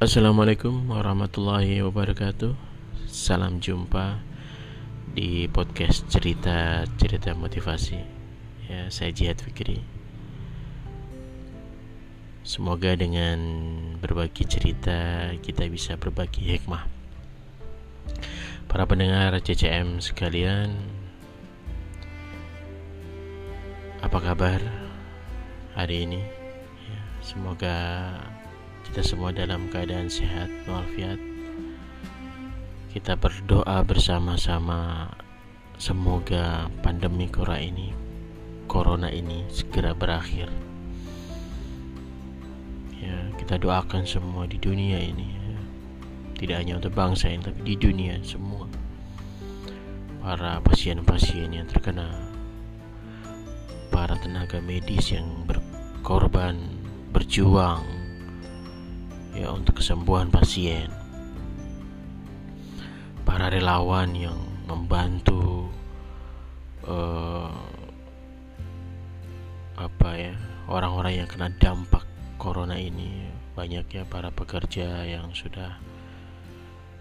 Assalamualaikum warahmatullahi wabarakatuh. Salam jumpa di podcast cerita-cerita motivasi. Ya, saya Jihad Fikri. Semoga dengan berbagi cerita kita bisa berbagi hikmah. Para pendengar CCM sekalian Apa kabar hari ini? Ya, semoga kita semua dalam keadaan sehat walafiat. Kita berdoa bersama-sama. Semoga pandemi corona ini corona ini segera berakhir. Ya kita doakan semua di dunia ini ya. tidak hanya untuk bangsa ini tapi di dunia semua. Para pasien-pasien yang terkena. Para tenaga medis yang berkorban berjuang ya untuk kesembuhan pasien. Para relawan yang membantu uh, apa ya orang-orang yang kena dampak corona ini. Banyak ya para pekerja yang sudah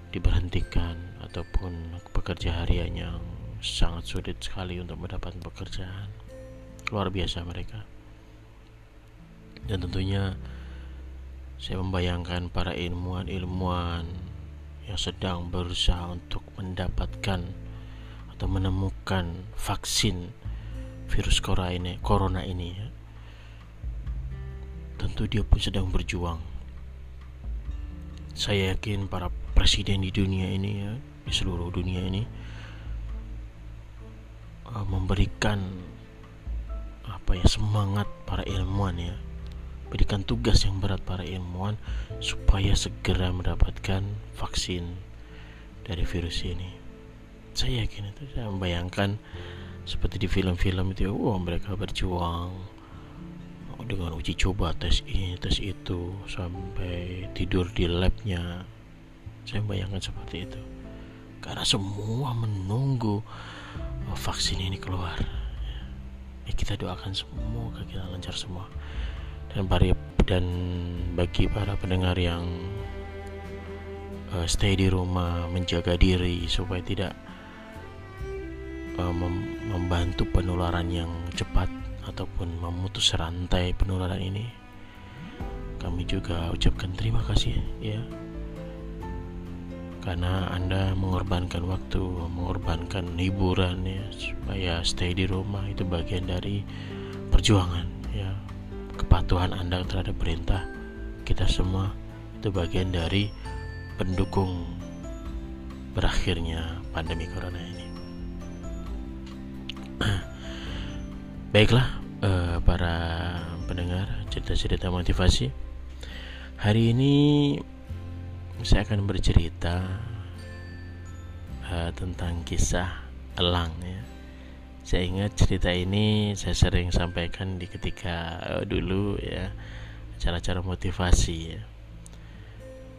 diberhentikan ataupun pekerja harian yang sangat sulit sekali untuk mendapatkan pekerjaan. Luar biasa mereka. Dan tentunya saya membayangkan para ilmuwan-ilmuwan yang sedang berusaha untuk mendapatkan atau menemukan vaksin virus corona ini, corona ini ya. Tentu dia pun sedang berjuang. Saya yakin para presiden di dunia ini ya, di seluruh dunia ini uh, memberikan apa ya semangat para ilmuwan ya berikan tugas yang berat para ilmuwan supaya segera mendapatkan vaksin dari virus ini. Saya yakin itu saya membayangkan seperti di film-film itu, wow, mereka berjuang dengan uji coba tes ini, tes itu sampai tidur di labnya. Saya membayangkan seperti itu. Karena semua menunggu vaksin ini keluar. Ya, kita doakan semua kita lancar semua dan para dan bagi para pendengar yang uh, stay di rumah menjaga diri supaya tidak uh, mem membantu penularan yang cepat ataupun memutus rantai penularan ini kami juga ucapkan terima kasih ya. Karena anda mengorbankan waktu mengorbankan hiburan ya supaya stay di rumah itu bagian dari perjuangan ya kepatuhan Anda terhadap perintah kita semua itu bagian dari pendukung berakhirnya pandemi corona ini. Baiklah uh, para pendengar cerita-cerita motivasi. Hari ini saya akan bercerita uh, tentang kisah elang ya saya ingat cerita ini saya sering sampaikan di ketika uh, dulu ya acara-acara motivasi ya.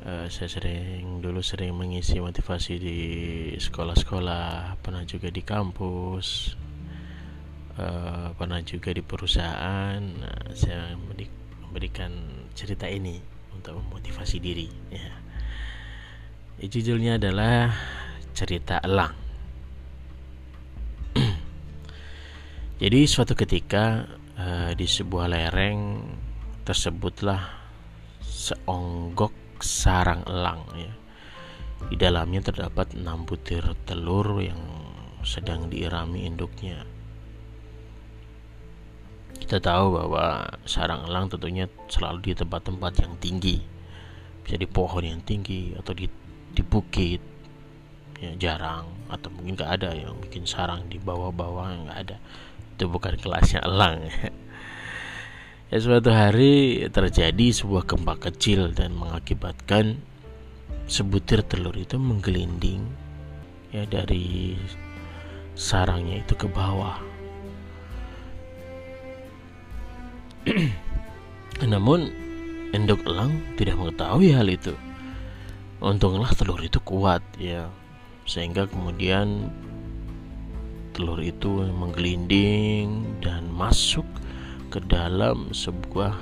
Uh, saya sering dulu sering mengisi motivasi di sekolah-sekolah, pernah juga di kampus, uh, pernah juga di perusahaan. Nah, saya memberikan cerita ini untuk memotivasi diri. Ya. Judulnya adalah cerita elang. Jadi suatu ketika uh, di sebuah lereng tersebutlah seonggok sarang elang ya. Di dalamnya terdapat enam butir telur yang sedang diirami induknya. Kita tahu bahwa sarang elang tentunya selalu di tempat-tempat yang tinggi, bisa di pohon yang tinggi atau di di bukit, ya jarang atau mungkin gak ada yang bikin sarang di bawah-bawah nggak ada itu bukan kelasnya elang. Ya suatu hari terjadi sebuah gempa kecil dan mengakibatkan sebutir telur itu menggelinding ya dari sarangnya itu ke bawah. Namun endok elang tidak mengetahui hal itu. Untunglah telur itu kuat ya sehingga kemudian telur itu menggelinding dan masuk ke dalam sebuah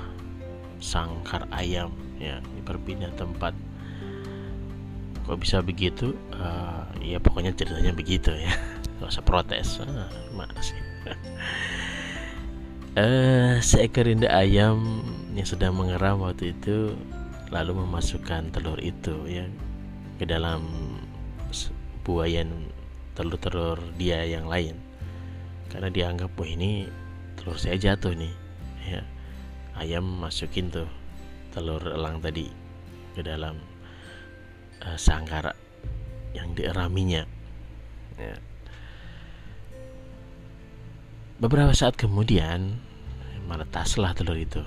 sangkar ayam ya. Berpindah tempat. Kok bisa begitu? Uh, ya pokoknya ceritanya begitu ya. Nggak usah protes. Ah, sih uh, seekor indah ayam yang sedang mengeram waktu itu lalu memasukkan telur itu ya ke dalam buayan telur-telur dia yang lain karena dianggap wah ini telur saya jatuh nih ya ayam masukin tuh telur elang tadi ke dalam uh, sangkar yang dieraminya ya. beberapa saat kemudian menetaslah telur itu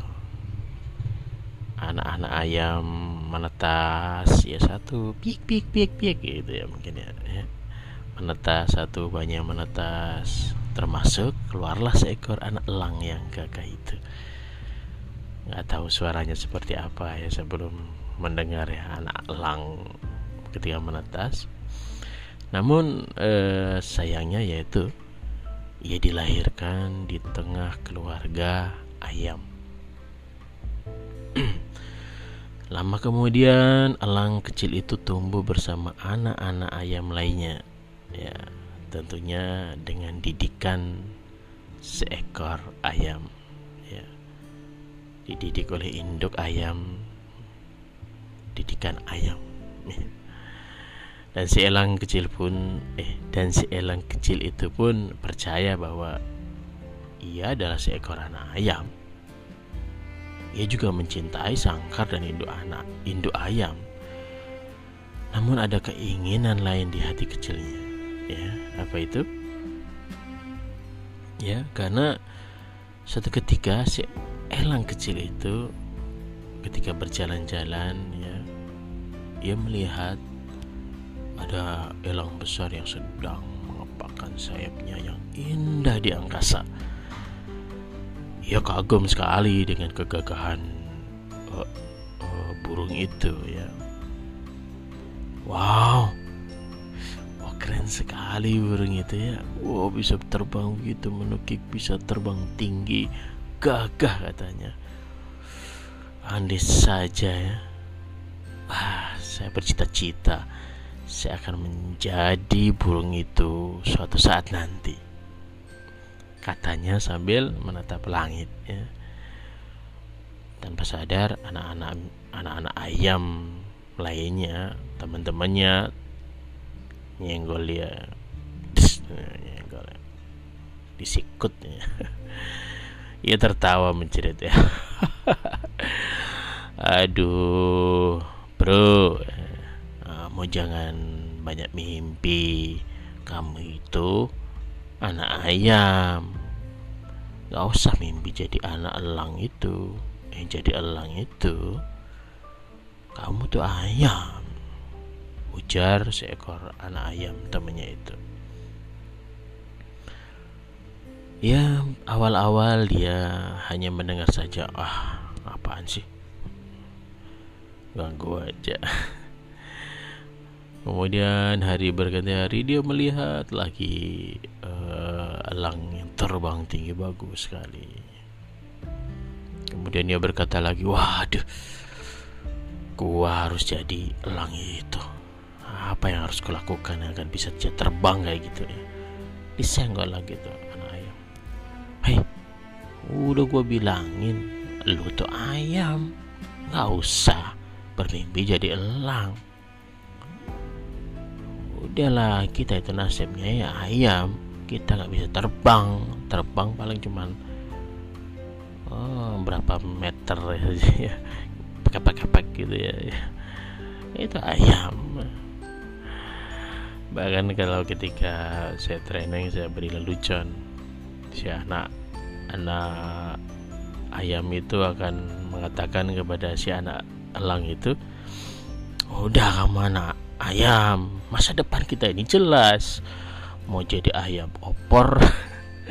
anak-anak ayam menetas ya satu pik pik pik pik gitu ya mungkin ya, ya. Menetas satu banyak menetas termasuk keluarlah seekor anak elang yang gagah itu nggak tahu suaranya seperti apa ya sebelum mendengar ya anak elang ketika menetas. Namun eh, sayangnya yaitu ia dilahirkan di tengah keluarga ayam. Lama kemudian elang kecil itu tumbuh bersama anak-anak ayam lainnya. Ya, tentunya dengan didikan seekor ayam. Ya. Dididik oleh induk ayam didikan ayam dan si elang kecil pun eh dan si elang kecil itu pun percaya bahwa ia adalah seekor anak ayam ia juga mencintai sangkar dan induk anak induk ayam namun ada keinginan lain di hati kecilnya ya apa itu ya karena suatu ketika si elang kecil itu ketika berjalan-jalan ya ia melihat ada elang besar yang sedang mengepakkan sayapnya yang indah di angkasa. Ia kagum sekali dengan kegagahan uh, uh, burung itu ya. Wow, keren sekali burung itu ya. Wow bisa terbang begitu menukik, bisa terbang tinggi, gagah katanya. Andai saja ya ah, saya bercita-cita saya akan menjadi burung itu suatu saat nanti katanya sambil menatap langit ya. tanpa sadar anak-anak anak-anak ayam lainnya teman-temannya nyenggol dia. Nyenggol disikut ya. ia tertawa mencerit ya aduh bro. Uh, mau jangan banyak mimpi. Kamu itu anak ayam. Gak usah mimpi jadi anak elang itu. Yang jadi elang itu. Kamu tuh ayam ujar seekor anak ayam temannya itu. Ya awal-awal dia hanya mendengar saja ah apaan sih? Ganggu aja. Kemudian hari berganti hari dia melihat lagi uh, elang yang terbang tinggi bagus sekali. Kemudian dia berkata lagi waduh gua harus jadi elang itu apa yang harus kulakukan agar bisa terbang kayak gitu ya? Disenggol lagi tuh anak ayam. Hei udah gua bilangin lu tuh ayam. Nggak usah bermimpi jadi elang. Udahlah kita itu nasibnya ya ayam. Kita nggak bisa terbang. Terbang paling cuman oh, berapa meter ya. Pakai-pakai gitu ya. Itu ayam bahkan kalau ketika saya training saya beri lelucon si anak anak ayam itu akan mengatakan kepada si anak elang itu udah kamu anak ayam masa depan kita ini jelas mau jadi ayam opor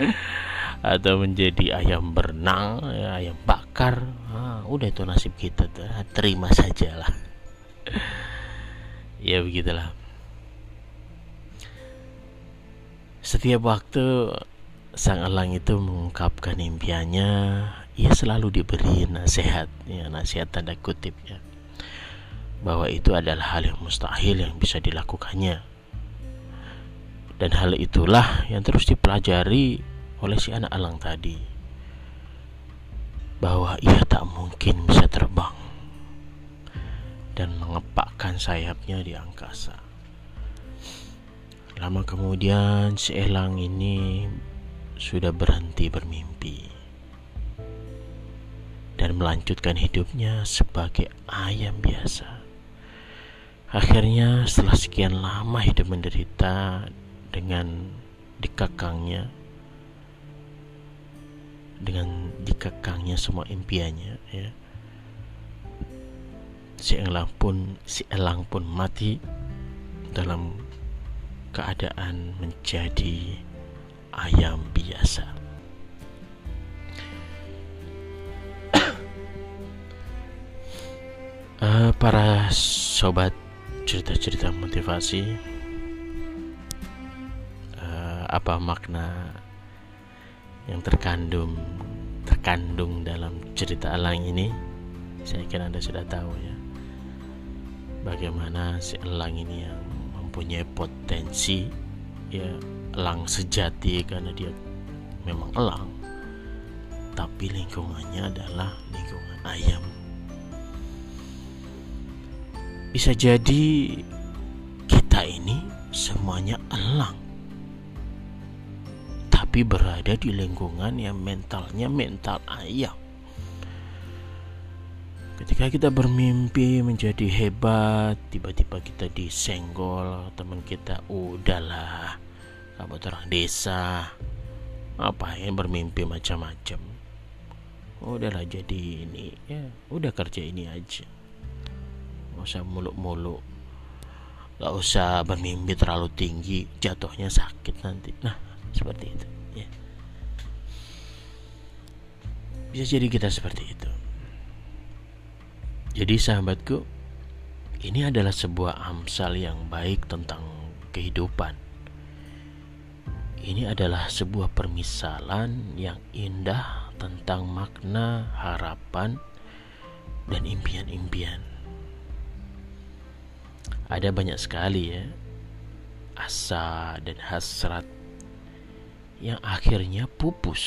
atau menjadi ayam berenang ya, ayam bakar ah, udah itu nasib kita terima saja lah ya begitulah setiap waktu sang elang itu mengungkapkan impiannya ia selalu diberi nasihat ya nasihat tanda kutip ya bahwa itu adalah hal yang mustahil yang bisa dilakukannya. Dan hal itulah yang terus dipelajari oleh si anak elang tadi. Bahwa ia tak mungkin bisa terbang dan mengepakkan sayapnya di angkasa. Lama kemudian si elang ini sudah berhenti bermimpi dan melanjutkan hidupnya sebagai ayam biasa. Akhirnya setelah sekian lama hidup menderita dengan dikekangnya dengan dikekangnya semua impiannya ya si elang pun si elang pun mati dalam keadaan menjadi ayam biasa. uh, para sobat cerita-cerita motivasi, uh, apa makna yang terkandung terkandung dalam cerita elang ini? Saya kira anda sudah tahu ya, bagaimana si elang ini yang mempunyai potensi ya elang sejati karena dia memang elang. Tapi lingkungannya adalah lingkungan ayam. Bisa jadi kita ini semuanya elang. Tapi berada di lingkungan yang mentalnya mental ayam Ketika kita bermimpi menjadi hebat, tiba-tiba kita disenggol teman kita, udahlah, kamu terang desa, apa yang bermimpi macam-macam. Udahlah jadi ini, ya, udah kerja ini aja, nggak usah muluk-muluk, nggak usah bermimpi terlalu tinggi, jatuhnya sakit nanti. Nah, seperti itu. Ya. Bisa jadi kita seperti itu. Jadi sahabatku, ini adalah sebuah amsal yang baik tentang kehidupan. Ini adalah sebuah permisalan yang indah tentang makna, harapan, dan impian-impian. Ada banyak sekali ya asa dan hasrat yang akhirnya pupus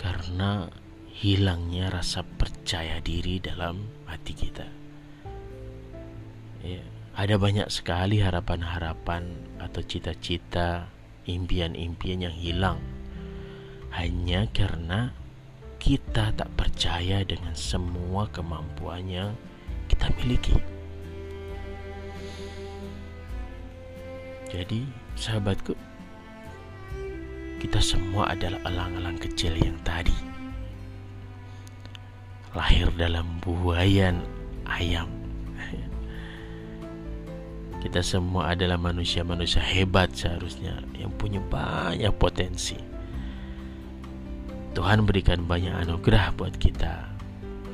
karena hilangnya rasa percaya diri dalam hati kita. Ya, ada banyak sekali harapan-harapan atau cita-cita, impian-impian yang hilang hanya karena kita tak percaya dengan semua kemampuan yang kita miliki. Jadi, sahabatku, kita semua adalah elang-elang kecil yang tadi lahir dalam buayan ayam. Kita semua adalah manusia-manusia hebat seharusnya yang punya banyak potensi. Tuhan berikan banyak anugerah buat kita.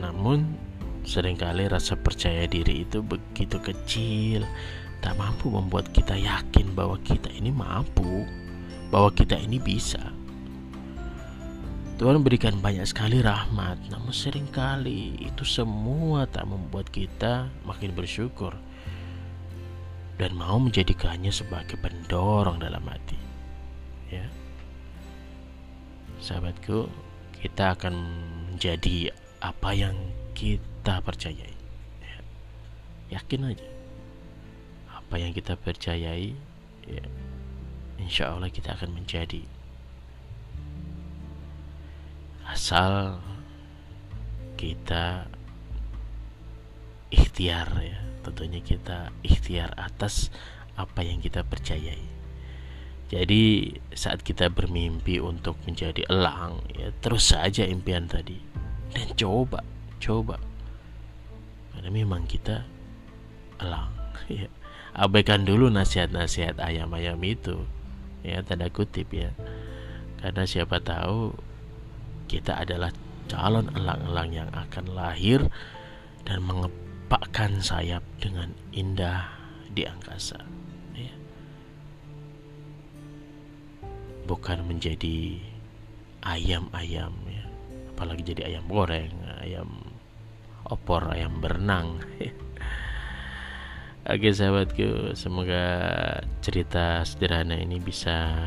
Namun sering kali rasa percaya diri itu begitu kecil, tak mampu membuat kita yakin bahwa kita ini mampu, bahwa kita ini bisa. Tuhan berikan banyak sekali rahmat, namun sering kali itu semua tak membuat kita makin bersyukur dan mau menjadikannya sebagai pendorong dalam hati. Ya. Sahabatku, kita akan menjadi apa yang kita percayai. Ya. Yakin aja. Apa yang kita percayai, ya, insya Allah kita akan menjadi asal kita ikhtiar ya. Tentunya kita ikhtiar atas apa yang kita percayai. Jadi saat kita bermimpi untuk menjadi elang ya terus saja impian tadi. Dan coba coba. Karena memang kita elang ya. Abaikan dulu nasihat-nasihat ayam-ayam itu ya tanda kutip ya. Karena siapa tahu kita adalah calon elang-elang yang akan lahir dan mengepakkan sayap dengan indah di angkasa. Ya. Bukan menjadi ayam-ayam ya. Apalagi jadi ayam goreng, ayam opor ayam berenang Oke sahabatku, semoga cerita sederhana ini bisa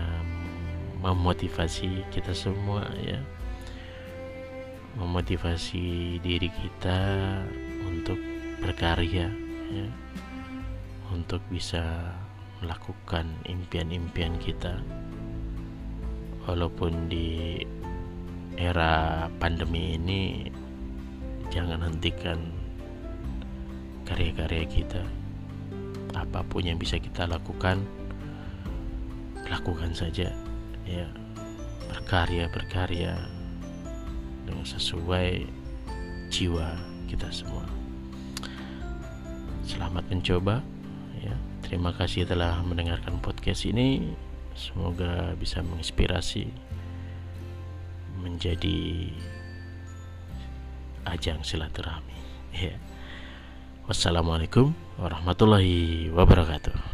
memotivasi kita semua ya. Memotivasi diri kita untuk berkarya ya. Untuk bisa melakukan impian-impian kita. Walaupun di era pandemi ini jangan hentikan karya-karya kita apa pun yang bisa kita lakukan lakukan saja ya berkarya berkarya dengan sesuai jiwa kita semua. Selamat mencoba ya. Terima kasih telah mendengarkan podcast ini. Semoga bisa menginspirasi menjadi ajang silaturahmi ya. Wassalamualaikum warahmatullahi wabarakatuh.